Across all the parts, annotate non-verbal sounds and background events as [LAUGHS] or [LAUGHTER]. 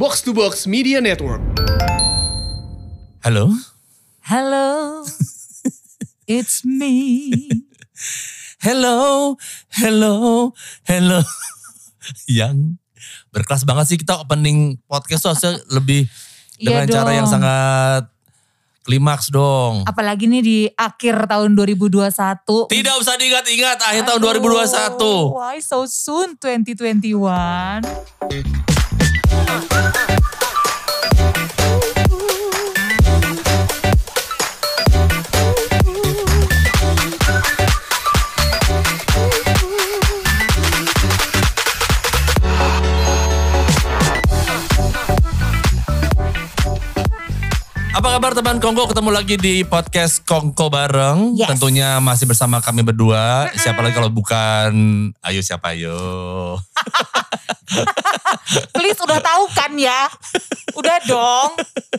Box to Box Media Network. Halo? Hello, [LAUGHS] it's me. Hello, hello, hello. [LAUGHS] Yang berkelas banget sih kita opening podcast tuh harusnya lebih Iya dengan cara yang sangat klimaks dong. Apalagi nih di akhir tahun 2021. Tidak usah diingat-ingat akhir tahun Aduh, 2021. Why so soon 2021? Apa kabar teman Kongko? Ketemu lagi di podcast Kongko bareng. Yes. Tentunya masih bersama kami berdua. Siapa lagi kalau bukan Ayo siapa ayo. [LAUGHS] [LAUGHS] Please udah tahu kan ya? Udah dong,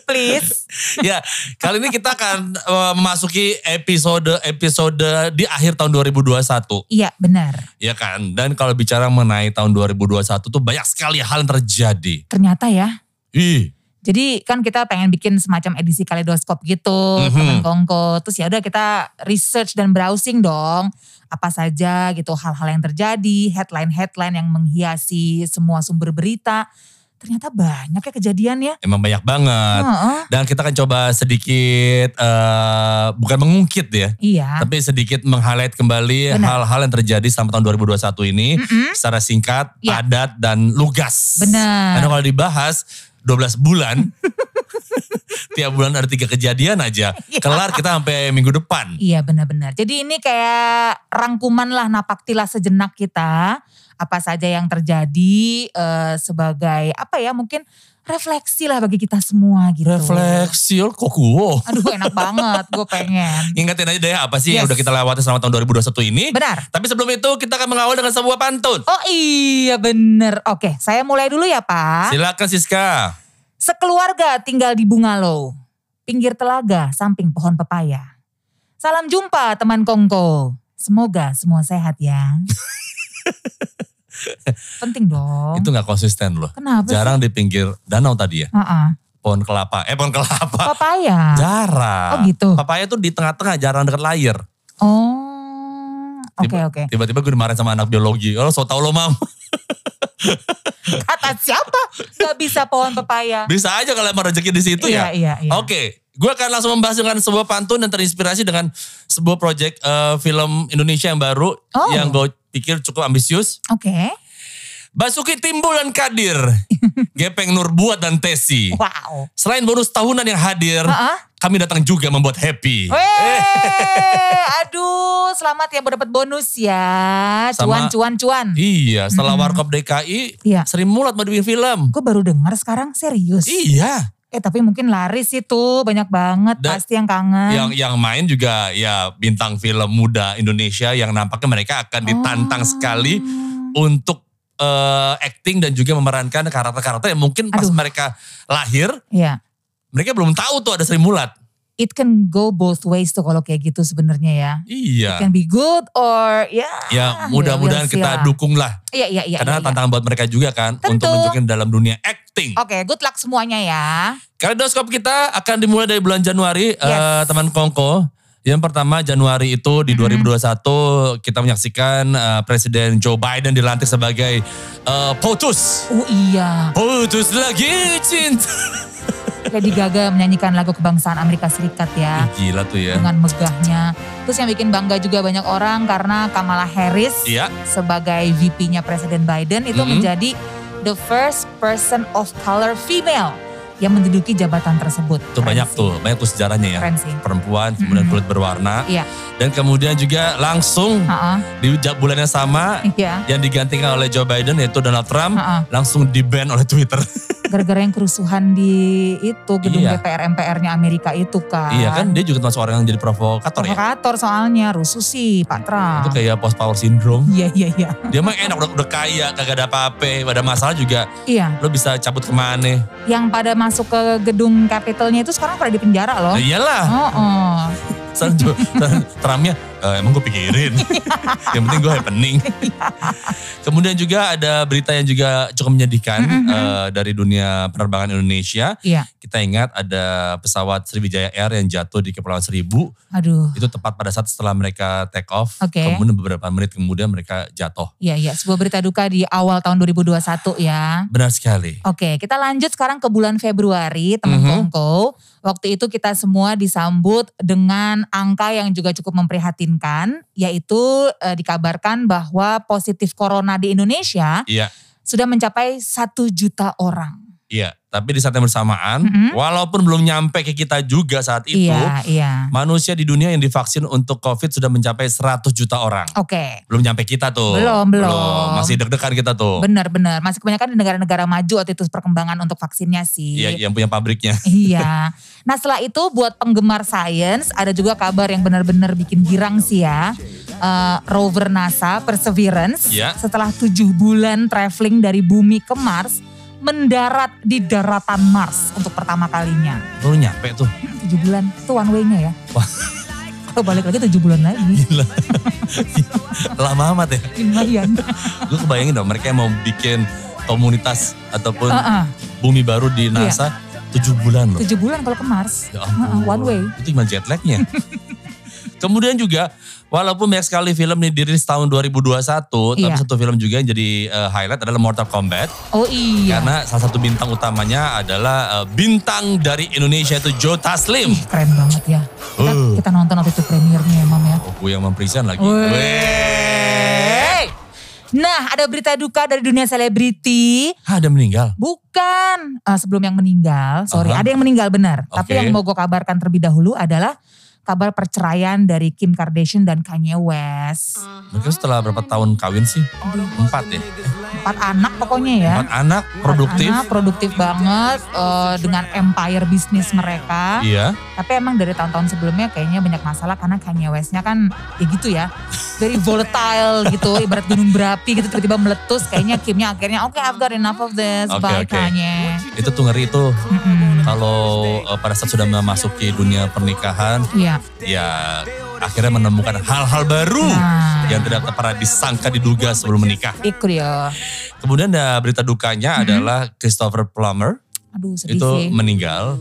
please. ya, kali ini kita akan eh, memasuki episode-episode di akhir tahun 2021. Iya benar. Ya kan? Dan kalau bicara mengenai tahun 2021 tuh banyak sekali hal yang terjadi. Ternyata ya. Ih, Jadi kan kita pengen bikin semacam edisi kaleidoskop gitu, Mhm. teman Kongko. Terus ya udah kita research dan browsing dong, apa saja gitu hal-hal yang terjadi, headline-headline yang menghiasi semua sumber berita. Ternyata banyak ya kejadian ya. emang banyak banget. Heeh. Dan kita akan coba sedikit, eh bukan mengungkit ya. Iya. Tapi sedikit meng-highlight kembali hal-hal yang terjadi selama tahun 2021 ini. Mm-mm. Secara singkat, Ya. padat, dan lugas. Benar. Karena kalau dibahas 12 bulan, [LAUGHS] tiap bulan ada tiga kejadian aja. Kelar kita sampai minggu depan. Iya benar-benar. Jadi ini kayak rangkuman lah napaktilah sejenak kita. Apa saja yang terjadi eh, sebagai apa ya mungkin refleksi lah bagi kita semua gitu. Refleksi, oh, kok gue? Aduh enak banget gue pengen. [LAUGHS] Ingatin aja deh apa sih yang Yes. udah kita lewati selama tahun 2021 ini. Benar. Tapi sebelum itu kita akan mengawal dengan sebuah pantun. Oh iya bener. Oke saya mulai dulu ya Pak. Silakan Siska. Sekeluarga tinggal di Bungalow. Pinggir telaga samping pohon pepaya. Salam jumpa teman Kongko. Semoga semua sehat ya. [LAUGHS] Penting dong. Itu gak konsisten loh. Kenapa sih? Jarang di pinggir danau tadi ya. Heeh. Pohon kelapa. Eh pohon kelapa. Papaya. Jarang. Oh gitu. Papaya tuh di tengah-tengah jarang deket layar. Oh. Oke Tiba- oke. Tiba-tiba gue dimarahin sama anak biologi. Oh so tau lo mam. Kata siapa? Gak bisa pohon pepaya. Bisa aja kalau emang rezeki di situ Iya ya. iya iya. Oke, gue akan langsung membahas dengan sebuah pantun dan terinspirasi dengan sebuah project eh, film Indonesia yang baru Oh. yang gue pikir cukup ambisius. Oke. Basuki Timbul dan Kadir, [LAUGHS] Gepeng Nurbuat dan Tesi. Wow. Selain bonus tahunan yang hadir, Heeh. kami datang juga membuat happy. Weh, [LAUGHS] aduh, selamat ya baru dapat bonus ya. Sama- Cuan, cuan, cuan. Iya, setelah Warkop DKI, Iya. Sri Mulat mau film. Gue baru dengar sekarang serius. Iya, Eh tapi mungkin laris itu banyak banget Dan- pasti yang kangen. yang yang main juga ya bintang film muda Indonesia yang nampaknya mereka akan ditantang Oh. sekali untuk eh, acting dan juga memerankan karakter-karakter yang mungkin pas Aduh. mereka lahir Iya. mereka belum tahu tuh ada Sri Mulat. It can go both ways tuh kalau kayak gitu sebenarnya ya. Iya. It can be good or ya. Ya mudah-mudahan see kita dukung lah. Iya iya iya. Karena iya, iya. tantangan buat mereka juga kan untuk Tentu. nunjukin dalam dunia acting. Oke, good luck semuanya ya. Kaleidoskop kita akan dimulai dari bulan Januari, Yes. eh, teman Kongko. Yang pertama Januari itu di 2021 kita menyaksikan eh, Presiden Joe Biden dilantik sebagai eh, POTUS. Oh iya. Putus lagi cinta. [LAUGHS] Lady Gaga menyanyikan lagu kebangsaan Amerika Serikat ya. Ih, Gila tuh ya. Dengan megahnya. Terus yang bikin bangga juga banyak orang karena Kamala Harris Iya. sebagai VP-nya Presiden Biden itu Mhm. menjadi the first person of color female yang menduduki jabatan tersebut. Keren banyak tuh, banyak tuh sejarahnya ya. Keren sih. Perempuan, kemudian Mm-mm. kulit berwarna. Iya. Dan kemudian juga langsung Heeh. di ja- bulan yang sama Iya. yang digantikan oleh Joe Biden yaitu Donald Trump Heeh. langsung di-ban oleh Twitter. [LAUGHS] Gara-gara yang kerusuhan di itu gedung Iya. DPR MPR-nya Amerika itu kan. iya kan dia juga termasuk orang yang jadi provokator ya. Provokator soalnya rusuh sih Pak Trump. Itu kayak post power syndrome. Iya iya iya. Dia mah enak udah, udah kaya, kagak ada apa-apa. Ada masalah juga Iya. lo bisa cabut ke mana. Yang pada masuk ke gedung Capitolnya itu sekarang pada di penjara loh. Nah, iyalah. Oh, oh. [LAUGHS] Sekarang [LAUGHS] Trumpnya Eh, emang gue pikirin. [LAUGHS] yang penting gue happening. [LAUGHS] Kemudian juga ada berita yang juga cukup menyedihkan eh, dari dunia penerbangan Indonesia. Iya. Kita ingat ada pesawat Sriwijaya Air yang jatuh di Kepulauan Seribu. Aduh. Itu tepat pada saat setelah mereka take off. Oke. Kemudian beberapa menit kemudian mereka jatuh. Iya, iya. Sebuah berita duka di awal tahun 2021 ya. Benar sekali. Oke, kita lanjut sekarang ke bulan Februari, teman Mhm. Kongko. Waktu itu kita semua disambut dengan angka yang juga cukup memprihatinkan, yaitu eh, dikabarkan bahwa positif corona di Indonesia Iya. sudah mencapai satu juta orang. Iya, tapi di saat yang bersamaan, Mhm. walaupun belum nyampe ke kita juga saat itu, Iya, iya. manusia di dunia yang divaksin untuk COVID sudah mencapai 100 juta orang. Oke, Belum nyampe kita tuh. Belum, belum. Masih deg-degan kita tuh. benar-benar. Masih kebanyakan di negara-negara maju waktu itu perkembangan untuk vaksinnya sih. Iya, yang punya pabriknya. [LAUGHS] Iya. Nah setelah itu buat penggemar sains ada juga kabar yang benar-benar bikin girang sih ya. Eh, rover NASA Perseverance Iya. setelah tujuh bulan traveling dari bumi ke Mars mendarat di daratan Mars untuk pertama kalinya. Lu nyampe tuh. Tujuh bulan itu one way-nya ya. Wah. Kalau balik lagi tujuh bulan lagi. [LAUGHS] Gila. Lama amat ya. Lumayan. Gue kebayangin dong mereka yang mau bikin komunitas ataupun Heeh, bumi baru di NASA tujuh bulan loh. Tujuh bulan kalau ke Mars. Ya Heeh, ampun. one way. Itu gimana jet lagnya? [LAUGHS] Kemudian juga walaupun banyak sekali film nih dirilis tahun 2021, tapi Iya. satu film juga yang jadi eh, highlight adalah Mortal Kombat. Oh iya. Karena salah satu bintang utamanya adalah eh, bintang dari Indonesia itu Joe Taslim. Ih, keren banget ya. Kita, Uh. kita nonton waktu itu premiernya ya Mam ya. Oh, gue yang mempresent lagi. Weh. Nah, ada berita duka dari dunia selebriti. Ah, ada meninggal. Bukan Eh, sebelum yang meninggal, sorry, Aha. ada yang meninggal benar. Tapi Oke. yang mau gue kabarkan terlebih dahulu adalah kabar perceraian dari Kim Kardashian dan Kanye West. Mereka setelah berapa tahun kawin sih? Empat ya? Empat anak pokoknya ya. Empat anak, Empat produktif. anak, produktif banget eh, dengan empire bisnis mereka. Iya. Tapi emang dari tahun-tahun sebelumnya kayaknya banyak masalah karena Kanye West-nya kan ya gitu ya. Very volatile gitu, ibarat gunung berapi gitu tiba-tiba meletus. Kayaknya Kimnya akhirnya oke I've got enough of this, Oke, bye oke. Kanye. Itu tuh ngeri tuh. Mm-mm. Kalau eh, pada saat sudah memasuki dunia pernikahan, Iya. ya akhirnya menemukan hal-hal baru Nah. yang tidak pernah disangka diduga sebelum menikah. Itu dia. Kemudian ada berita dukanya adalah Christopher Plummer Aduh sedih itu sih. meninggal.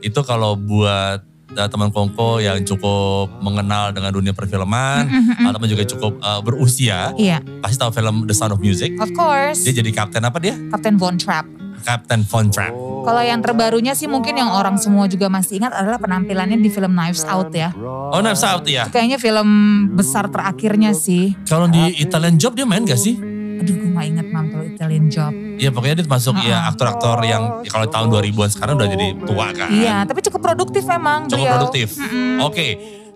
Itu kalau buat uh, teman Kongko yang cukup mengenal dengan dunia perfilman ataupun juga cukup uh, berusia, Iya, pasti tahu film The Sound of Music. of course. Dia jadi kapten apa dia? Captain Von Trapp. Kapten Von Trapp. Kalau yang terbarunya sih mungkin yang orang semua juga masih ingat adalah penampilannya di film Knives Out ya. Oh Knives Out ya. Kayaknya film besar terakhirnya sih. Kalau di Italian Job dia main gak sih? Aduh gue gak inget mam kalau Italian Job. Ya pokoknya dia termasuk ya aktor-aktor yang ya kalau tahun 2000-an sekarang udah jadi tua kan. Iya, tapi cukup produktif memang Cukup beliau. produktif. Oke,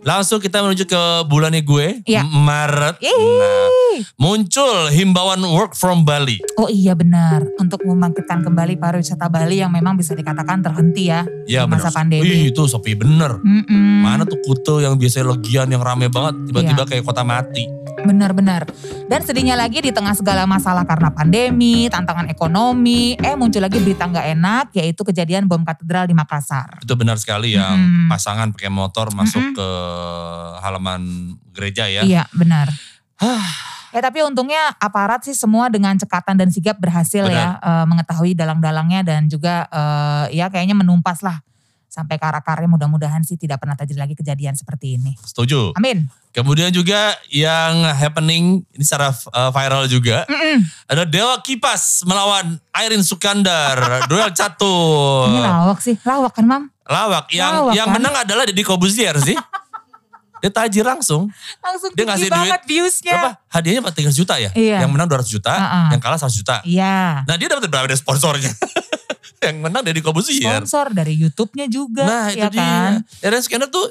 langsung kita menuju ke bulannya gue. M- Maret. Yeay. Nah, muncul himbauan work from Bali. Oh iya benar, untuk membangkitkan kembali pariwisata Bali yang memang bisa dikatakan terhenti ya, Ya di masa bener. pandemi. Wih itu sepi bener. Mm-mm. Mana tuh Kuta yang biasanya legian yang rame banget, tiba-tiba Iya. kayak kota mati. Benar-benar. Dan sedihnya lagi di tengah segala masalah karena pandemi, tantangan ekonomi, eh muncul lagi berita nggak enak yaitu kejadian bom katedral di Makassar. Itu benar sekali yang Mm-mm. pasangan pakai motor masuk ke halaman gereja ya. Iya benar. Ya tapi untungnya aparat sih semua dengan cekatan dan sigap berhasil ya eh, mengetahui dalang-dalangnya dan juga eh, ya kayaknya menumpas lah sampai ke akarnya mudah-mudahan sih tidak pernah terjadi lagi kejadian seperti ini. Setuju. Amin. Kemudian juga yang happening ini secara uh, viral juga. Ada Dewa Kipas melawan Airin Sukandar. [LAUGHS] Duel catur. Ini lawak sih, lawak kan mam? Lawak. Yang Lawak, yang kan? menang adalah Deddy Kobuzier sih. [LAUGHS] Dia tajir langsung. Langsung Dia ngasih duit. banget viewsnya. Berapa? Hadiahnya 300 juta ya? Iya. Yang menang 200 juta, Uh-uh. yang kalah 100 juta. Iya. Nah dia dapat berapa dari sponsornya? [LAUGHS] yang menang Deddy Kobuzier. Sponsor dari YouTube-nya juga. Nah itu ya kan? dia. Airin Sukandar tuh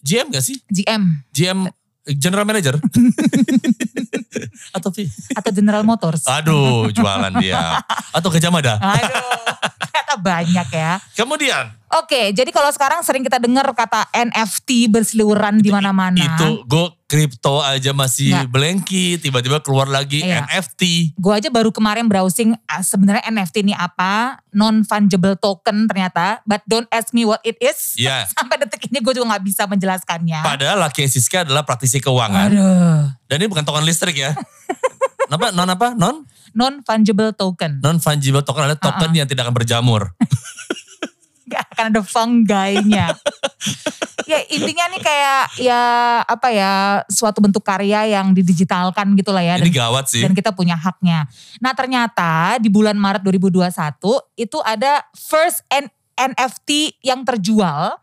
GM gak sih? GM GM General Manager? [LAUGHS] Atau atau General Motors. Aduh jualan dia. [LAUGHS] Atau Gajah Mada? Aduh, Banyak ya. Kemudian Oke, jadi kalau sekarang sering kita dengar kata NFT berseliweran di mana-mana. itu gue kripto aja masih Nggak. belengki, tiba-tiba keluar lagi Iya. NFT. Gue aja baru kemarin browsing ah, sebenarnya NFT ini apa, non fungible token ternyata, but don't ask me what it is. Ya. [LAUGHS] Sampai detik ini gue juga nggak bisa menjelaskannya. Padahal Laki Siska adalah praktisi keuangan. Aduh, Dan ini bukan token listrik ya. [LAUGHS] Apa? Non apa? Non? non fungible token. Non fungible token adalah token yang tidak akan berjamur. [LAUGHS] Gak akan ada fungi-nya. ya intinya nih kayak ya apa ya suatu bentuk karya yang didigitalkan gitu lah ya. ini Dan, gawat sih. dan kita punya haknya. Nah ternyata di bulan Maret 2021 itu ada first N- NFT yang terjual.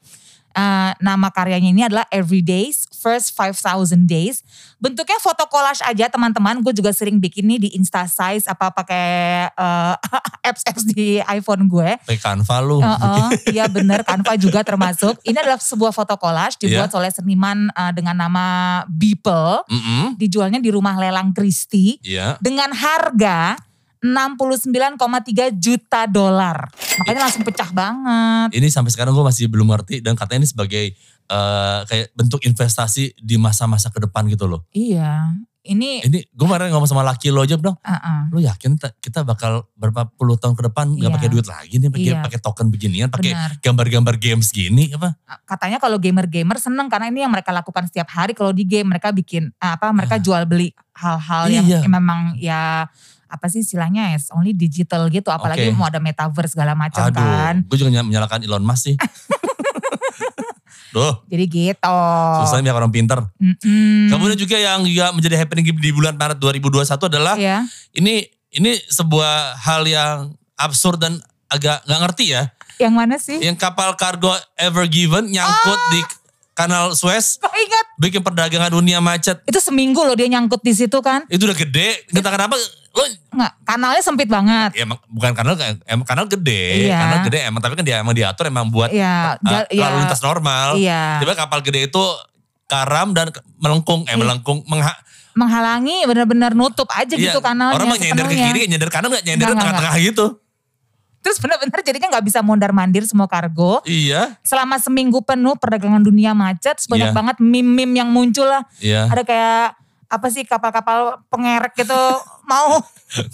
Eh, nama karyanya ini adalah Everyday's First 5000 Days. Bentuknya foto collage aja teman-teman. Gue juga sering bikin nih di Insta Size apa pakai eh, [LAUGHS] apps-apps di iPhone gue. Pakai Canva lu. Heeh, Iya bener Canva juga termasuk. Ini adalah sebuah foto collage dibuat Iya. oleh seniman eh, dengan nama Beeple. Mm-mm. Dijualnya di rumah lelang Christie Iya. dengan harga 69,3 juta dolar. Makanya langsung pecah banget. Ini sampai sekarang gue masih belum ngerti dan katanya ini sebagai eh, kayak bentuk investasi di masa-masa ke depan gitu loh. Iya. Ini Ini gue kemarin ngomong sama laki lo aja bilang, uh-uh. lo yakin ta- kita bakal berapa puluh tahun ke depan nggak Iya. pakai duit lagi nih, pakai Iya. pakai token beginian, pakai gambar-gambar games gini apa? katanya kalau gamer-gamer seneng karena ini yang mereka lakukan setiap hari kalau di game mereka bikin apa mereka jual beli hal-hal yang, Iya. yang memang ya apa sih istilahnya ya only digital gitu apalagi Oke. mau ada metaverse segala macam Aduh, kan gue juga ny- menyalahkan Elon Musk sih. [LAUGHS] Duh, jadi gitu susah biar orang pinter. Mm-mm. Kemudian juga yang juga menjadi happening di bulan Maret 2021 adalah ya ini ini sebuah hal yang absurd dan agak nggak ngerti ya. yang mana sih Yang kapal kargo Ever Given nyangkut Ah! di Kanal Suez, Kok ingat bikin perdagangan dunia macet. itu seminggu loh dia nyangkut di situ kan Itu udah gede, kita kenapa? Lo nggak kanalnya sempit banget ya emang bukan kanal emang kanal gede, Iya. kanal gede emang tapi kan dia emang diatur emang buat ya uh, lalu lintas normal. iya Tiba kapal gede itu karam dan melengkung, eh Iya. melengkung, mengha, menghalangi benar-benar nutup aja iya, gitu kanalnya orang mau nyender ke kiri, nyender kanan nggak nyender tengah-tengah gitu. Terus benar-benar jadinya nggak bisa mondar mandir semua kargo Iya, selama seminggu penuh perdagangan dunia macet, banyak Iya. banget meme-meme yang muncul lah. iya. Ada kayak apa sih kapal-kapal pengerek gitu [LAUGHS] mau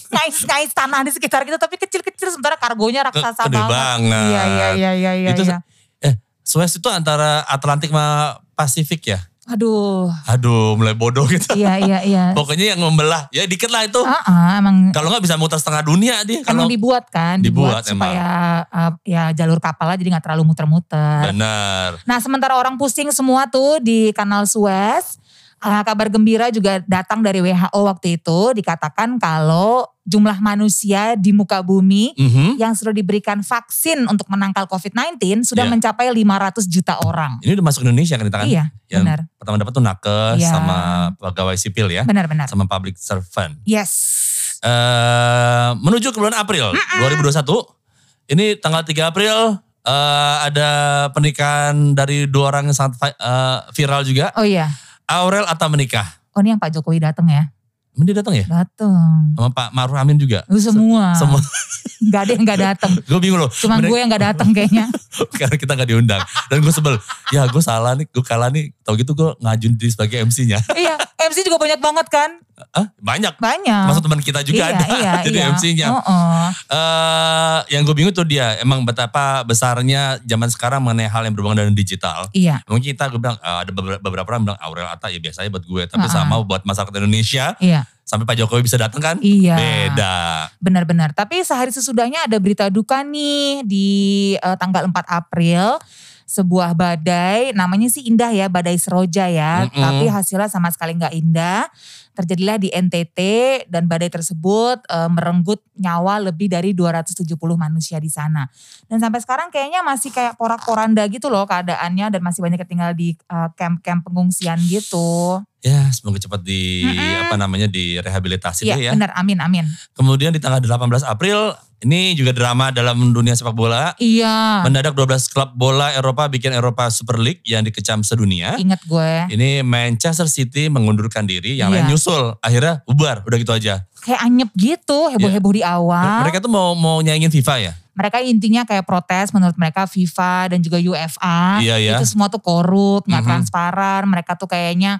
ngais-ngais tanah di sekitar gitu tapi kecil-kecil sementara kargonya raksasa Gede banget. banget. Iya iya iya iya iya. itu iya. eh Suez itu antara Atlantik sama Pasifik ya? Aduh. Aduh, mulai bodoh gitu. Iya iya iya. [LAUGHS] Pokoknya yang membelah, ya dikit lah itu. Ah, ah, emang Kalau nggak bisa muter setengah dunia dia. emang Kalau dibuat kan, Dibuat, supaya uh, ya jalur kapalnya jadi nggak terlalu muter-muter. benar. Nah sementara orang pusing semua tuh di kanal Suez, uh, kabar gembira juga datang dari WHO waktu itu dikatakan kalau jumlah manusia di muka bumi Mhm. yang sudah diberikan vaksin untuk menangkal COVID-19 sudah Iya. mencapai 500 juta orang. Ini udah masuk Indonesia kan di tangan? Iya, Yang benar. pertama dapat tuh nakes Iya. sama pegawai sipil ya. Benar-benar. Sama public servant. Yes. eh menuju ke bulan April 2021. Ini tanggal 3 April eh, ada pernikahan dari dua orang yang sangat eh, viral juga. Oh iya. Aurel Atta menikah. Oh ini yang Pak Jokowi datang ya? Emang dia datang ya? Datang. Sama Pak Maruf Amin juga. Lu semua. Semua. Gak ada yang gak [LAUGHS] datang. gue bingung loh. Cuma gue yang gak datang kayaknya. [LAUGHS] Karena kita gak diundang. Dan gue sebel. Ya gue salah nih. Gue kalah nih. Tau gitu gue ngajuin diri sebagai MC-nya. iya. [LAUGHS] MC juga banyak banget kan? Hah? Banyak. Banyak. Maksud teman kita juga iya, ada. Iya, [LAUGHS] Jadi iya. MC-nya. Oh, oh. eh yang gue bingung tuh dia emang betapa besarnya zaman sekarang mengenai hal yang berhubungan dengan digital. Iya. Mungkin kita gue bilang eh, ada beberapa, beberapa orang bilang Aurel Atta ya biasanya buat gue, tapi Ha-ha. sama buat masyarakat Indonesia Iya. sampai Pak Jokowi bisa datang kan? Iya. Beda. Benar-benar. Tapi sehari sesudahnya ada berita duka nih di eh, tanggal 4 April. Sebuah badai, namanya sih indah ya, badai seroja ya. Mm-mm. Tapi hasilnya sama sekali nggak indah. Terjadilah di NTT dan badai tersebut eh, merenggut nyawa lebih dari 270 manusia di sana. Dan sampai sekarang kayaknya masih kayak porak-poranda gitu loh keadaannya dan masih banyak yang tinggal di eh, camp-camp pengungsian gitu. Ya semoga cepat di Mm-mm. apa namanya direhabilitasi Iya deh ya. benar, amin amin. Kemudian di tanggal 18 April ini juga drama dalam dunia sepak bola. Iya, Mendadak 12 klub bola Eropa bikin Eropa Super League yang dikecam sedunia. ingat gue. Ini Manchester City mengundurkan diri, yang Iya. lain nyusul. Akhirnya bubar, udah gitu aja. kayak anyep gitu, heboh-heboh di awal. Mereka tuh mau mau nyaingin FIFA ya? Mereka intinya kayak protes menurut mereka FIFA dan juga UEFA. Iya, iya. Itu semua tuh korup, nggak Mhm. transparan. Mereka tuh kayaknya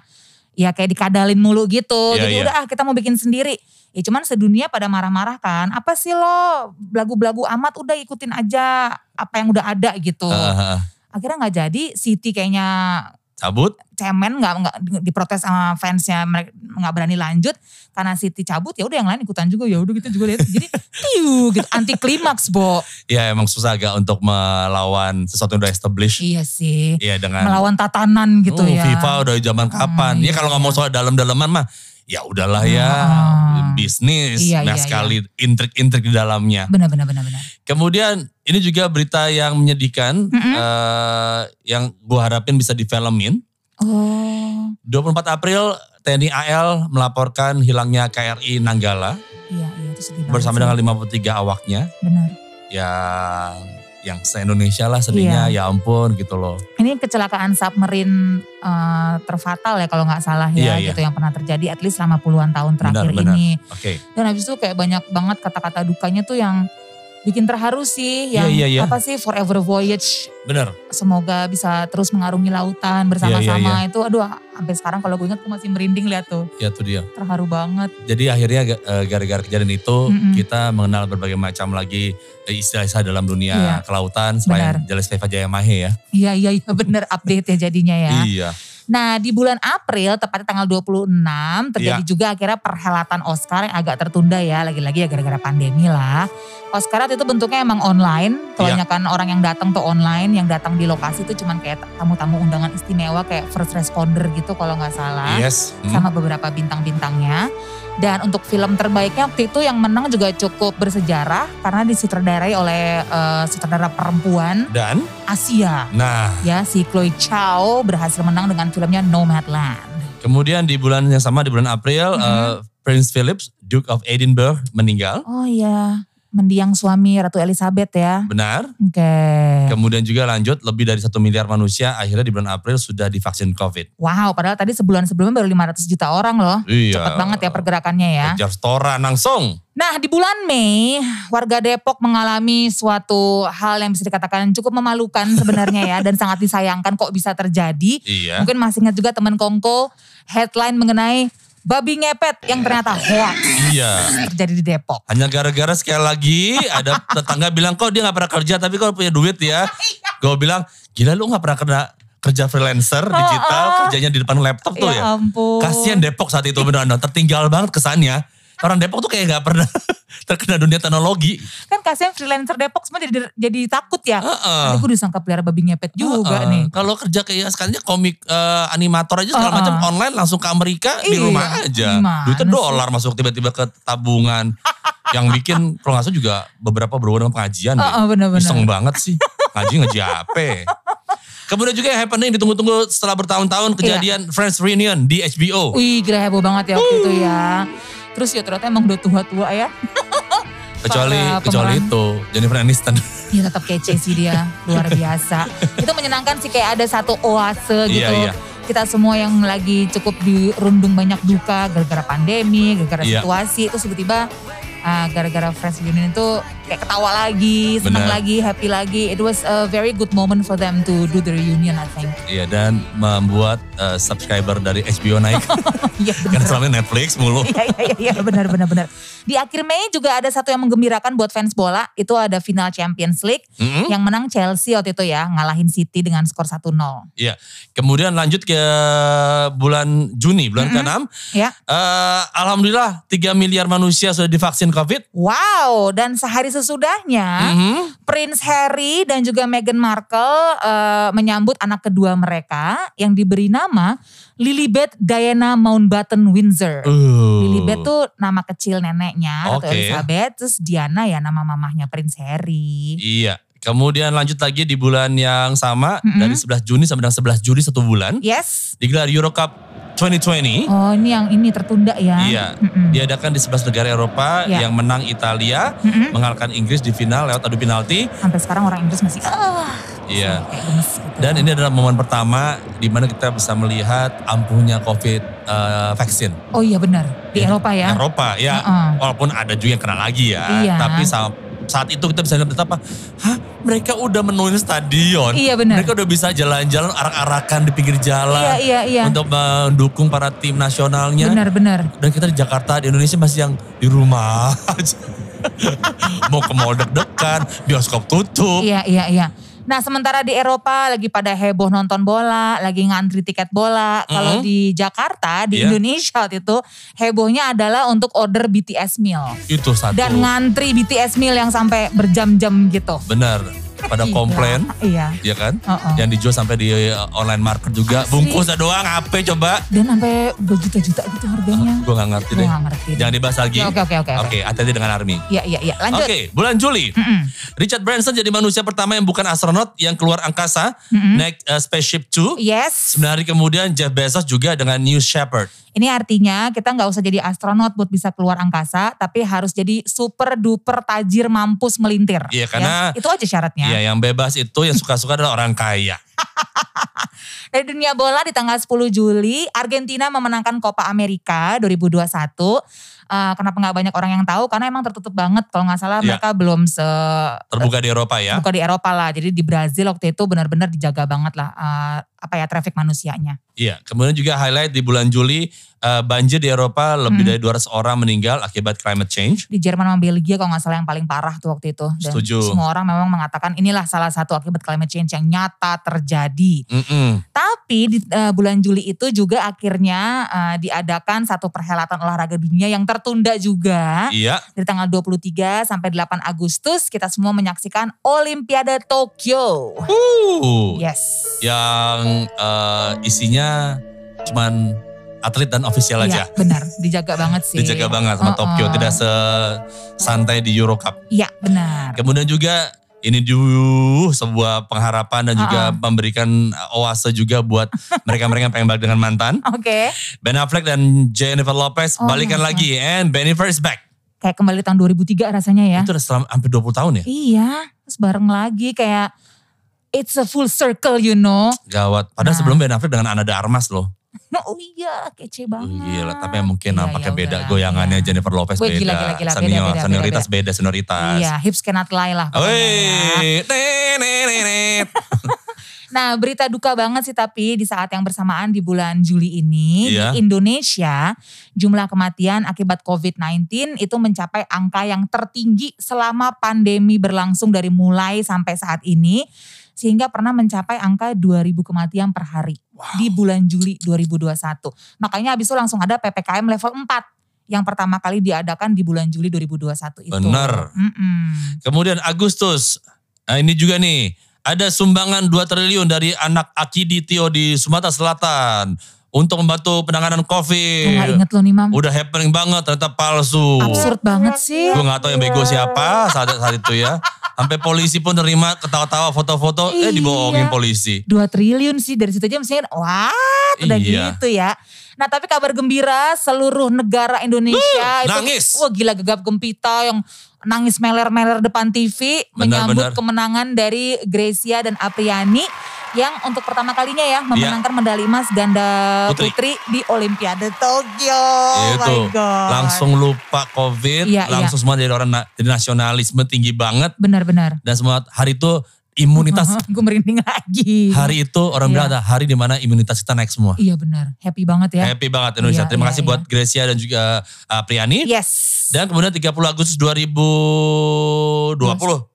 ya kayak dikadalin mulu gitu. Iya, Jadi iya. udah ah kita mau bikin sendiri. Ya cuman sedunia pada marah-marah kan. Apa sih lo belagu-belagu amat udah ikutin aja apa yang udah ada gitu. Eh, Akhirnya nggak jadi. City kayaknya cabut. cemen nggak nggak diprotes sama fansnya mereka nggak berani lanjut karena City cabut ya udah yang lain ikutan juga ya udah gitu juga lihat jadi [LAUGHS] tiu gitu anti klimaks bo Ya emang susah agak untuk melawan sesuatu yang udah established. iya sih Iya dengan melawan tatanan gitu Oh, ya FIFA udah zaman kapan? Hmm, ya iya, kalau nggak mau iya. soal dalam-dalaman mah ya udahlah ya Ah. bisnis. Iya, nah iya, sekali intrik-intrik di dalamnya. benar benar benar benar Kemudian ini juga berita yang menyedihkan Mm-mm. eh, yang gua harapin bisa difilmin. oh 24 April TNI AL melaporkan hilangnya KRI Nanggala iya iya itu sedih banget bersama dengan 53 awaknya benar yang yang se-Indonesia lah sedihnya ya ampun gitu loh. ini kecelakaan submarine eh, terfatal ya kalau nggak salah ya Iya, iya. gitu yang pernah terjadi at least selama puluhan tahun terakhir Benar, benar. ini Oke. Dan habis itu kayak banyak banget kata-kata dukanya tuh yang bikin terharu sih. Yang Iya, iya, iya. apa sih Forever Voyage. Bener. Semoga bisa terus mengarungi lautan bersama-sama. Itu aduh sampai sekarang kalau gue ingat gue masih merinding lihat tuh. Ya tuh dia. Terharu banget. Jadi akhirnya eh, gara-gara kejadian itu Mm-mm. kita mengenal berbagai macam lagi eh, istilah-istilah dalam dunia Iya. kelautan selain Jelas Veva Jaya Mahe ya. Iya iya iya bener update ya jadinya ya. Iya. Nah di bulan April tepatnya tanggal 26 terjadi Iya. juga akhirnya perhelatan Oscar yang agak tertunda ya. Lagi-lagi ya gara-gara pandemi lah. Oscar itu bentuknya emang online. Iya. Kebanyakan orang yang datang tuh online. Yang datang di lokasi itu cuman kayak tamu-tamu undangan istimewa kayak first responder gitu kalau nggak salah. Yes. Hmm. Sama beberapa bintang-bintangnya. Dan untuk film terbaiknya waktu itu yang menang juga cukup bersejarah. Karena disutradarai oleh eh, sutradara perempuan Dan, Asia. nah Ya si Chloe Chow berhasil menang dengan filmnya Nomadland. kemudian di bulan yang sama di bulan April Mhm. eh, Prince Philips, Duke of Edinburgh meninggal. Oh iya, mendiang suami Ratu Elizabeth ya. Benar. Oke. Kemudian juga lanjut lebih dari satu miliar manusia akhirnya di bulan April sudah divaksin COVID. Wow, padahal tadi sebulan sebelumnya baru 500 juta orang loh. Iya. Cepat banget ya pergerakannya ya. Kejar setoran langsung. Nah di bulan Mei, warga Depok mengalami suatu hal yang bisa dikatakan cukup memalukan [LAUGHS] sebenarnya ya. Dan sangat disayangkan kok bisa terjadi. Iya. Mungkin masih ingat juga teman Kongko, headline mengenai babi ngepet yang ternyata hoax Iya. terjadi di Depok. Hanya gara-gara sekali lagi ada tetangga bilang kok dia gak pernah kerja tapi kok punya duit ya. Gue bilang gila lu gak pernah kena kerja freelancer digital oh. kerjanya di depan laptop tuh ya. ampun. Kasian Depok saat itu beneran tertinggal banget kesannya. Orang Depok tuh kayak gak pernah [LAUGHS] terkena dunia teknologi. Kan kasihan freelancer Depok semua jadi jadi takut ya. Heeh. Nanti gue disangka pelihara babi ngepet juga Heeh. nih. Kalau kerja kayak sekalinya komik eh, animator aja segala Heeh. macam online langsung ke Amerika di Iya, rumah aja. gimana Duitnya dolar masuk tiba-tiba ke tabungan. [LAUGHS] yang bikin kalau nggak salah juga beberapa berhubungan dengan pengajian deh. Heeh, bener-bener. Iseng banget sih. Ngaji ngaji apa? Kemudian juga yang happening ditunggu-tunggu setelah bertahun-tahun kejadian Friends Reunion di HBO. Wih gila heboh banget ya waktu itu ya. Terus ya ternyata emang udah tua-tua ya. [LAUGHS] kecuali para kecuali pemeran. itu Jennifer Aniston. Ya tetap kece sih dia. Luar biasa. [LAUGHS] itu menyenangkan sih kayak ada satu oase gitu. Iya, iya. Kita semua yang lagi cukup dirundung banyak duka gara-gara pandemi, gara-gara Iya. situasi. Terus tiba-tiba ah, gara-gara Fresh Reunion itu kayak ketawa lagi, senang Benar. lagi, happy lagi. It was a very good moment for them to do the reunion I think. Iya dan membuat eh, subscriber dari HBO naik. [LAUGHS] Iya benar. selama Netflix mulu. Iya iya iya iya, benar benar benar. Di akhir Mei juga ada satu yang menggembirakan buat fans bola, itu ada final Champions League Mm-mm. yang menang Chelsea waktu itu ya, ngalahin City dengan skor 1-0. Iya. Kemudian lanjut ke bulan Juni, bulan Mm-mm. ke-6. Ya. Eh, Alhamdulillah 3 miliar manusia sudah divaksin COVID. Wow, dan sehari sesudahnya Mhm. Prince Harry dan juga Meghan Markle eh, menyambut anak kedua mereka yang diberi nama Lilibet Diana Mountbatten Windsor. Uh. Lilibet tuh nama kecil neneknya Ratu Oke. Elizabeth, terus Diana ya nama mamahnya Prince Harry. Iya. Kemudian lanjut lagi di bulan yang sama Mm-mm. dari 11 Juni sampai dengan 11 Juli satu bulan Yes. digelar Euro Cup 2020. Oh ini yang ini tertunda ya. Iya, Mm-mm. diadakan di 11 negara Eropa Iya. yang menang Italia, Mm-mm. mengalahkan Inggris di final lewat adu penalti. Sampai sekarang orang Inggris masih ah, Iya. gitu. Dan ini adalah momen pertama di mana kita bisa melihat ampuhnya COVID eh, vaksin. Oh iya benar di. Eropa ya. Eropa ya, Heeh. walaupun ada juga yang kena lagi ya. Iya. Tapi sama saat itu kita bisa lihat betapa, hah mereka udah menuin stadion. Iya, benar. Mereka udah bisa jalan-jalan arak-arakan di pinggir jalan. Iya, iya, iya. Untuk mendukung para tim nasionalnya. Benar-benar. Dan kita di Jakarta, di Indonesia masih yang di rumah [LAUGHS] aja. Mau ke mall deg-degan, bioskop tutup. Iya, iya, iya. Nah sementara di Eropa lagi pada heboh nonton bola, lagi ngantri tiket bola. Kalau Mhm. di Jakarta, di Iya. Indonesia waktu itu hebohnya adalah untuk order BTS meal. Itu satu. Dan ngantri BTS meal yang sampai berjam-jam gitu. Benar. Pada komplain, Iya. ya kan? Heeh. Yang dijual sampai di uh, online market juga. Asli. Bungkusnya doang, apa coba? Dan sampai berjuta-juta gitu harganya. Gue gak ngerti deh. gak ngerti. deh. Jangan dibahas lagi. Oke, oke, oke. Oke, hati-hati dengan Army. Iya, iya, iya. Lanjut. Oke, bulan Juli. Mm-mm. Richard Branson jadi manusia pertama yang bukan astronot yang keluar angkasa Mm-mm. naik uh, Spaceship Two. Yes. Sembilan hari kemudian Jeff Bezos juga dengan New Shepard. Ini artinya kita nggak usah jadi astronot buat bisa keluar angkasa, tapi harus jadi super duper tajir mampus melintir. Iya, karena- Ya, itu aja syaratnya. Iya, yang bebas itu yang suka-suka adalah orang kaya. [LAUGHS] Dari dunia bola di tanggal 10 Juli, Argentina memenangkan Copa America 2021. Eh, kenapa nggak banyak orang yang tahu? Karena emang tertutup banget. Kalau nggak salah Iya. mereka belum se Terbuka di Eropa ya. buka di Eropa lah. Jadi di Brazil waktu itu benar-benar dijaga banget lah eh, apa ya traffic manusianya. Iya, kemudian juga highlight di bulan Juli uh, banjir di Eropa lebih Hmm. dari 200 orang meninggal akibat climate change. Di Jerman sama Belgia kalau nggak salah yang paling parah tuh waktu itu. Dan Setuju. semua orang memang mengatakan inilah salah satu akibat climate change yang nyata terjadi. Mm-mm. Tapi di eh, bulan Juli itu juga akhirnya eh, diadakan satu perhelatan olahraga dunia yang tertunda juga. Iya, Dari tanggal 23 sampai 8 Agustus kita semua menyaksikan Olimpiade Tokyo. uh, Yes. yang uh, isinya cuman atlet dan ofisial aja. Iya benar, dijaga banget sih. Dijaga banget sama Uh-uh. Tokyo, tidak sesantai di Euro Cup. Iya benar. Kemudian juga ini dulu sebuah pengharapan dan juga Uh-uh. memberikan oase juga buat [LAUGHS] mereka-mereka yang pengen balik dengan mantan. Oke, Ben Affleck dan Jennifer Lopez Oh balikan lagi and Bennifer is back. kayak kembali tahun 2003 rasanya ya. Itu udah selama hampir 20 tahun ya? Iya, terus bareng lagi kayak it's a full circle you know. Gawat. Padahal Nah. sebelum Ben Affleck dengan Ana de Armas loh. Oh iya, kece banget. Gila, tapi mungkin Iya, nampaknya ya beda goyangannya iya. Jennifer Lopez Gue beda. gila, gila, gila, beda, Senior, beda, senioritas beda, beda, senioritas. Iya, hips cannot lie lah. ya. [LAUGHS] Wih. [LAUGHS] Nah berita duka banget sih tapi di saat yang bersamaan di bulan Juli ini Iya. di Indonesia jumlah kematian akibat COVID-19 itu mencapai angka yang tertinggi selama pandemi berlangsung dari mulai sampai saat ini. Sehingga pernah mencapai angka 2000 kematian per hari di bulan Juli 2021. Makanya habis itu langsung ada PPKM level 4 yang pertama kali diadakan di bulan Juli 2021 itu. Bener. Mm-mm. Kemudian Agustus, nah ini juga nih, ada sumbangan 2 triliun dari anak Akidi Tio di Sumatera Selatan untuk membantu penanganan Gue gak COVID. inget loh nih mam. Udah happening banget, ternyata palsu. Absurd banget sih. Gue gak tahu yang bego siapa saat, saat itu ya. Sampai polisi pun nerima ketawa-tawa foto-foto, eh Iya. dibohongin polisi. 2 triliun sih dari situ aja mestinya wah udah Iya. gitu ya. Nah tapi kabar gembira seluruh negara Indonesia itu nangis. wah gila gegap gempita yang nangis meler-meler depan TV Benar, menyambut benar. kemenangan dari Gracia dan Apriani yang untuk pertama kalinya ya memenangkan medali emas ganda Putri. putri, di Olimpiade Tokyo. Oh itu my God. langsung lupa covid Iya, langsung semua jadi orang na- jadi nasionalisme tinggi banget Benar-benar. dan semua hari itu imunitas [LAUGHS] Gue merinding lagi. hari itu orang Iya. bilang ada hari di mana imunitas kita naik semua Iya benar. Happy banget ya. happy banget Indonesia Iya, terima iya, kasih iya. buat Gracia dan juga uh, Priani Yes. dan kemudian 30 Agustus 2021 yes.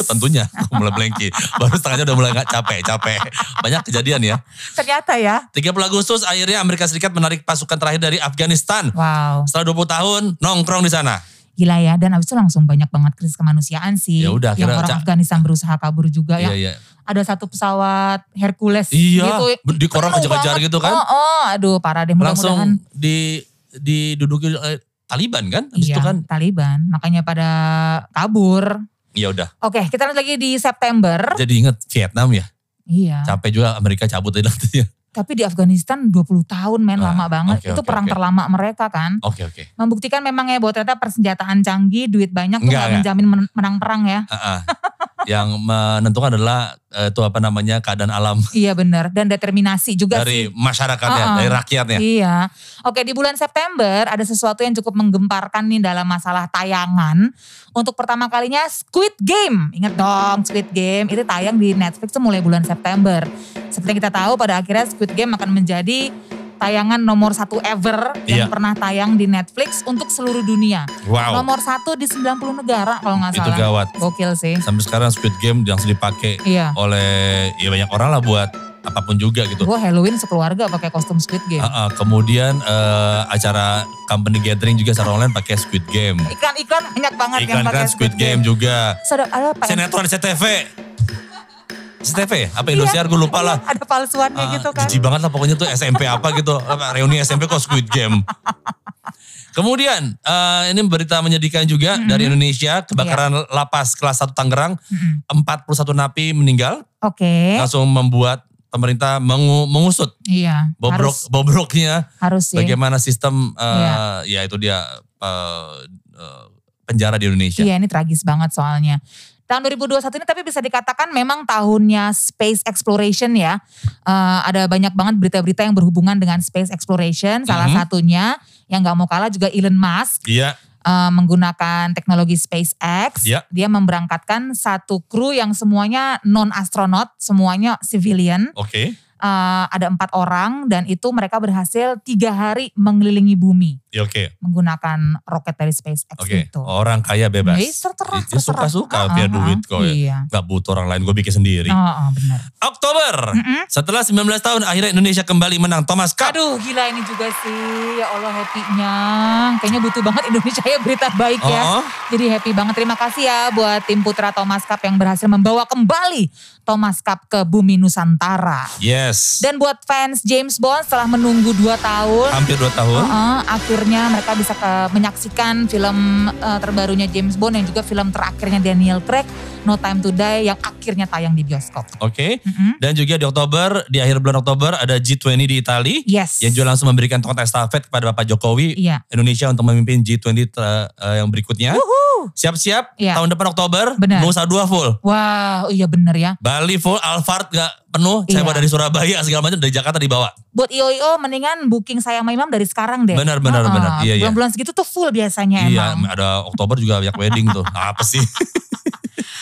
Tentunya [LAUGHS] aku mulai blanky baru setengahnya udah mulai nggak capek capek banyak kejadian ya Ternyata ya. 30 Agustus akhirnya Amerika Serikat menarik pasukan terakhir dari Afghanistan Wow. setelah 20 tahun nongkrong di sana Gila ya, dan abis itu langsung banyak banget krisis kemanusiaan sih. Ya udah, yang orang Afghanistan berusaha kabur juga ya. iya iya Ada satu pesawat Hercules Iya, gitu. di koran kejar-kejar gitu kan. Oh, oh, aduh parah deh langsung di diduduki oleh Taliban kan habis Iya, itu kan Taliban. Makanya pada kabur. Ya udah Oke, kita lanjut lagi di September. jadi inget Vietnam ya Iya. capek juga Amerika cabut tadi nantinya Tapi di Afghanistan 20 tahun men Ah, lama banget. oke, Itu oke, perang oke. terlama mereka kan. oke oke Membuktikan memang ya bahwa ternyata persenjataan canggih, duit banyak tuh Enggak, gak enggak. menjamin men- menang perang ya. Ah, ah. [LAUGHS] yang menentukan adalah eh, itu apa namanya keadaan alam Iya benar dan determinasi juga dari sih. masyarakatnya, Uh-uh. dari rakyatnya. Iya. Oke di bulan September ada sesuatu yang cukup menggemparkan nih dalam masalah tayangan. Untuk pertama kalinya Squid Game. Ingat dong Squid Game itu tayang di Netflix tuh mulai bulan September. Seperti kita tahu pada akhirnya Squid Game akan menjadi tayangan nomor satu ever Iya. yang pernah tayang di Netflix untuk seluruh dunia. Wow, Nomor satu di 90 negara kalau nggak itu salah. gawat. Gokil sih. Sampai sekarang Squid Game langsung dipakai Iya. oleh ya banyak orang lah buat apa pun juga gitu. Gue Halloween sekeluarga pakai kostum Squid Game. Uh-uh, kemudian eh, acara company gathering juga secara online pakai Squid Game. Iklan-iklan banyak banget yang Iklan pakai kan Squid Game juga. Terus ada, ada apa? Sinetron CTV. Ya? Apa Indosiar gue lupa lah. Ada palsuannya Ah, gitu kan. Jijik banget lah pokoknya tuh SMP apa gitu. [LAUGHS] Reuni SMP kok Squid Game. Kemudian eh, ini berita menyedihkan juga dari Indonesia. Kebakaran lapas kelas 1 Tangerang. Mm-mm. 41 napi meninggal. Oke. Langsung membuat pemerintah mengu- mengusut Iya. bobrok Harus, bobroknya. harus sih. Bagaimana sistem eh, Iya. ya itu dia eh, eh, penjara di Indonesia. Iya ini tragis banget soalnya. Tahun 2021 ini tapi bisa dikatakan memang tahunnya space exploration ya. Eh, ada banyak banget berita-berita yang berhubungan dengan space exploration. Salah Mhm. satunya yang gak mau kalah juga Elon Musk. Iya. eh, menggunakan teknologi SpaceX. Ya. Dia memberangkatkan satu kru yang semuanya non astronot, semuanya civilian. Oke. Eh, ada empat orang dan itu mereka berhasil tiga hari mengelilingi bumi Ya oke. menggunakan roket dari SpaceX Oke. itu. Orang kaya bebas. Ya, terserah, Dia terserah. suka-suka Ah, biar ah, duit ah. kok ya. Iya. Gak butuh orang lain, gue bikin sendiri. Oh, oh, benar. Oktober. Mm-mm. Setelah 19 tahun akhirnya Indonesia kembali menang Thomas Cup. Aduh gila ini juga sih. Ya Allah happy-nya. Kayaknya butuh banget Indonesia ya berita baik ya. Oh, Jadi happy banget. Terima kasih ya buat tim Putra Thomas Cup yang berhasil membawa kembali Thomas Cup ke bumi Nusantara. yes. Dan buat fans James Bond setelah menunggu 2 tahun. Hampir 2 tahun. uh-uh, akhirnya mereka bisa ke- menyaksikan film uh, terbarunya James Bond yang juga film terakhirnya Daniel Craig, No Time to Die yang akhirnya tayang di bioskop. Oke. Mm-mm. Dan juga di Oktober, di akhir bulan Oktober ada G20 di Itali. Yes. Yang juga langsung memberikan tongkat estafet kepada Bapak Jokowi. Iya. Indonesia untuk memimpin G20 ter- eh, yang berikutnya. Siap-siap, Iya. tahun depan Oktober, Benar. Nusa Dua full. Wah, oh iya bener ya. Bali full, Alphard gak penuh, saya Iya. bawa dari Surabaya segala macam dari Jakarta dibawa. Buat IO-IO mendingan booking sayang sama Imam dari sekarang deh. Benar, benar, Uh-uh. benar. Iya, iya. Bulan-bulan segitu tuh full biasanya Iya, emang. ada Oktober juga banyak wedding tuh. [LAUGHS] Apa sih?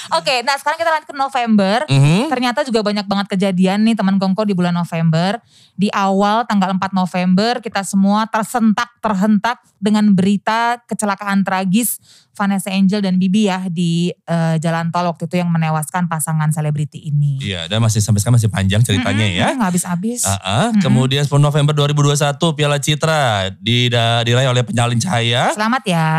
Oke, nah sekarang kita lanjut ke November. Mhm. Ternyata juga banyak banget kejadian nih teman Kongko di bulan November. Di awal tanggal 4 November kita semua tersentak, terhentak dengan berita kecelakaan tragis Vanessa Angel dan Bibi ya di eh, jalan tol waktu itu yang menewaskan pasangan selebriti ini. Iya, dan masih sampai sekarang masih panjang ceritanya Mm-mm, ya. Nggak habis-habis. Ah, ah. Kemudian 10 November 2021 Piala Citra diraih oleh penyalin cahaya. Selamat ya.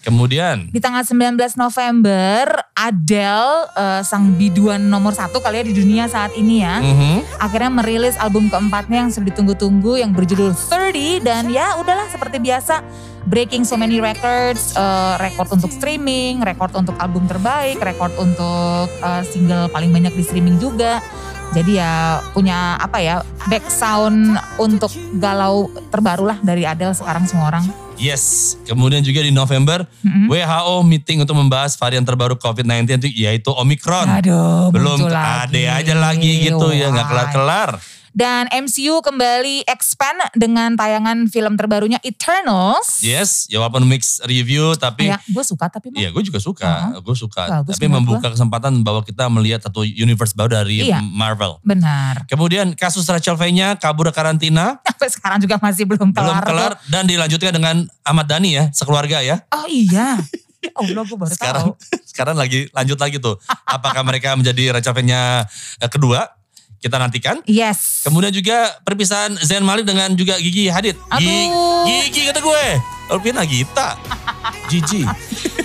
Kemudian Di tanggal 19 November, Adele, eh, sang biduan nomor satu kali ya di dunia saat ini ya. mhm, Akhirnya merilis album keempatnya yang sudah ditunggu-tunggu yang berjudul 30 dan ya udahlah seperti biasa breaking so many records, eh, rekor untuk streaming, rekor untuk album terbaik, rekor untuk eh, single paling banyak di streaming juga. Jadi ya punya apa ya back sound untuk galau terbaru lah dari Adele sekarang semua orang. yes. Kemudian juga di November Mm-mm. WHO meeting untuk membahas varian terbaru COVID-19 itu yaitu Omicron. Aduh, Belum lagi. aja lagi gitu ya, nggak Wah. kelar-kelar. Dan MCU kembali expand dengan tayangan film terbarunya Eternals. Yes, ya walaupun mix review tapi Ya, gue suka tapi Iya, gue juga suka, gue suka. Bagus Tapi membuka kesempatan bahwa kita melihat satu universe baru dari Iya. Marvel. benar. Kemudian kasus Rachel V-nya kabur karantina, [LAUGHS] Sampai sekarang juga masih belum belum kelar. kelar dan dilanjutkan dengan Ahmad Dhani ya, sekeluarga ya. Oh iya. Ya Allah gue baru Sekarang tahu. [LAUGHS] sekarang lagi lanjut lagi tuh. Apakah mereka menjadi Rachel V-nya eh, kedua? Kita nantikan. Yes. Kemudian juga perpisahan Zayn Malik dengan juga Gigi Hadid. Gi- Aduh. Gigi kata gue. Alvin Gita. [LAUGHS] Gigi.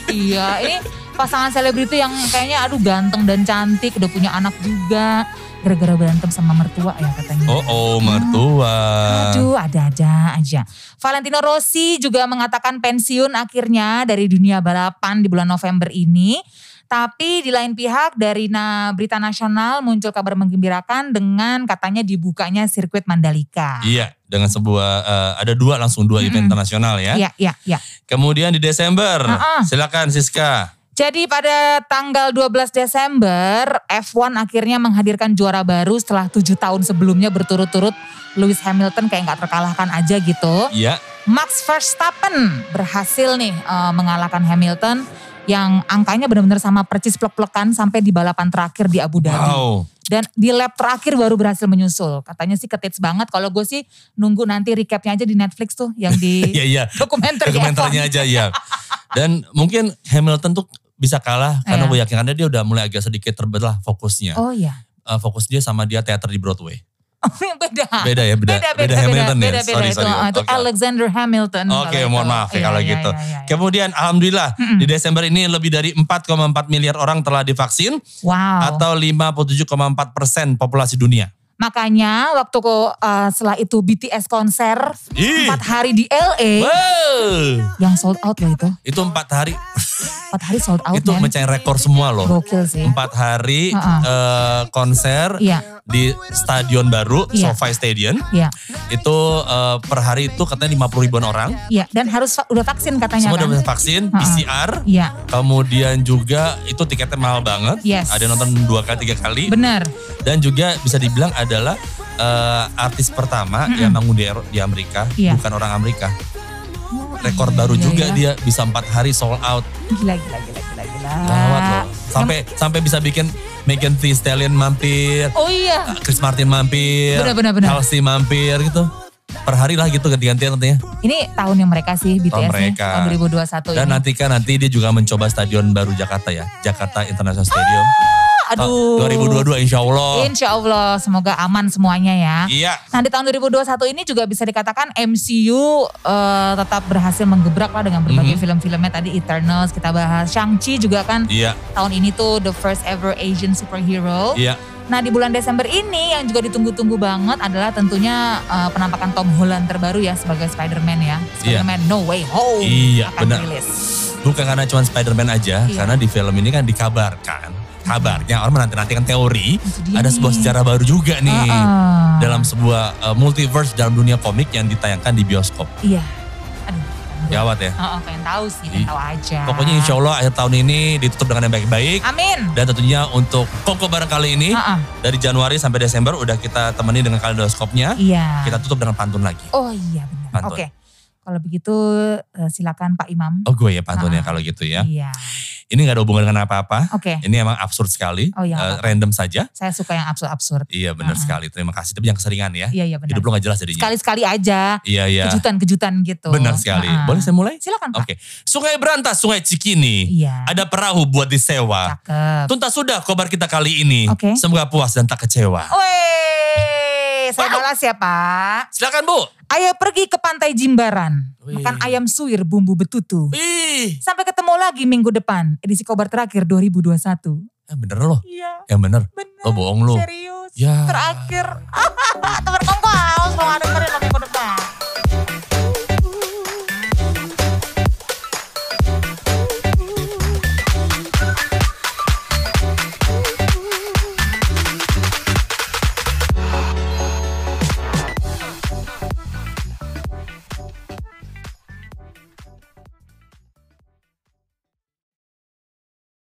iya ini pasangan selebriti yang kayaknya aduh ganteng dan cantik. Udah punya anak juga. Gara-gara berantem sama mertua ya katanya. Oh oh mertua. Aduh, ada-ada aja. Valentino Rossi juga mengatakan pensiun akhirnya dari dunia balapan di bulan November ini. Tapi di lain pihak dari na berita nasional muncul kabar menggembirakan dengan katanya dibukanya sirkuit Mandalika. Iya, dengan sebuah eh, ada dua langsung dua event Mm-mm. internasional ya. Iya, iya, iya. Kemudian di Desember, Ah-ah. silakan Siska. Jadi pada tanggal 12 Desember, F1 akhirnya menghadirkan juara baru setelah tujuh tahun sebelumnya berturut-turut Lewis Hamilton kayak nggak terkalahkan aja gitu. Iya. Max Verstappen berhasil nih eh, mengalahkan Hamilton yang angkanya benar-benar sama percis plek-plekan sampai di balapan terakhir di Abu Dhabi. Wow. Dan di lap terakhir baru berhasil menyusul. Katanya sih ketits banget. Kalau gue sih nunggu nanti recapnya aja di Netflix tuh yang di [LAUGHS] Iya iya. dokumenter Dokumenternya aja ya. Dan mungkin Hamilton tuh bisa kalah karena Iya. gue yakin karena dia udah mulai agak sedikit terbelah fokusnya. Oh iya. Eh, fokus dia sama dia teater di Broadway. [LAUGHS] beda. Beda ya, beda, beda, beda Hamilton ya. beda, beda. Sorry, itu, sorry. itu Oke. Alexander Hamilton. Oke, mohon maaf ya Iya, kalau iya, gitu. iya, iya, iya. Kemudian alhamdulillah di Desember ini lebih dari 4,4 miliar orang telah divaksin Wow. atau 57,4 persen populasi dunia. Makanya waktu uh, setelah itu BTS konser empat hari di LA Wow. yang sold out loh itu. Itu empat hari, Empat hari sold out itu man. mencapai rekor semua loh. Gokil sih. Empat hari Ha-ha. eh, konser Iya. di stadion baru, Iya. SoFi Stadium. Iya, Itu eh, per hari itu katanya 50 ribuan orang. iya. Dan harus udah vaksin katanya Semua kan. udah vaksin, Ha-ha. PCR. Iya, Kemudian juga itu tiketnya mahal banget. Yes. Ada nonton dua kali, tiga kali. bener. Dan juga bisa dibilang adalah eh, artis pertama yang manggung di, di Amerika, Iya. bukan orang Amerika. Oh, Rekor iya, baru iya, juga iya. dia bisa empat hari sold out. Gila, gila, gila, gila, gila. Gawat loh. Sampai sampai bisa bikin Megan Thee Stallion mampir, Oh iya. Chris Martin mampir, Benar, benar, benar. Halsey mampir gitu. Per hari lah gitu ganti-gantian katanya. Ini tahun yang mereka sih BTS nih, mereka. tahun 2021 Dan ini. nanti kan nanti dia juga mencoba stadion baru Jakarta ya, Jakarta International Stadium. Aduh. 2022 insya Allah. Insya Allah, semoga aman semuanya ya. Iya. Nah di tahun 2021 ini juga bisa dikatakan MCU eh, tetap berhasil menggebrak lah dengan berbagai Mhm. film-filmnya tadi Eternals kita bahas. Shang-Chi juga kan Iya, tahun ini tuh the first ever Asian superhero. iya. Nah di bulan Desember ini yang juga ditunggu-tunggu banget adalah tentunya eh, penampakan Tom Holland terbaru ya sebagai Spider-Man ya. Spider-Man No Way Home Iya, akan benar. rilis. Bukan karena cuma Spider-Man aja, Iya. karena di film ini kan dikabarkan. Kabarnya orang menanti-nantikan teori, ada sebuah sejarah baru juga nih. Heeh. Dalam sebuah uh, multiverse dalam dunia komik yang ditayangkan di bioskop. Iya. Aduh. Gawat ya. Heeh, pengen tahu sih, pengen tahu aja. Pokoknya insya Allah akhir tahun ini ditutup dengan yang baik-baik. Amin. Dan tentunya untuk Koko bareng kali ini, Heeh. dari Januari sampai Desember udah kita temani dengan kaleidoskopnya. Iya. Kita tutup dengan pantun lagi. Oh iya benar. Oke. Kalau begitu eh, silakan Pak Imam. Oh gue ya pantunnya Ah. kalau gitu ya. Iya. Ini gak ada hubungan dengan apa-apa. Oke. Ini emang absurd sekali. Oh iya, apa-apa. random saja. Saya suka yang absurd-absurd. Iya benar Ah. sekali. Terima kasih. Tapi jangan keseringan ya. Iya iya benar. Hidup lo gak jelas jadinya. Sekali-sekali aja. Iya iya. Kejutan-kejutan gitu. Benar sekali. Heeh. Boleh saya mulai? Silakan Pak. Oke. Sungai Berantas, Sungai Cikini. Iya. Ada perahu buat disewa. Cakep. Tuntas sudah kobar kita kali ini. Oke. Semoga puas dan tak kecewa. Weh, saya balas ya Pak. Silakan Bu. Ayo pergi ke pantai Jimbaran. Wih. Makan ayam suwir bumbu betutu. Ih. Sampai ketemu lagi minggu depan. Edisi Kobar terakhir 2021. Yang bener loh. Iya, Yang bener. benar. Lo bohong lo. Serius. Ya. Terakhir. [LAUGHS] Teman kongkong.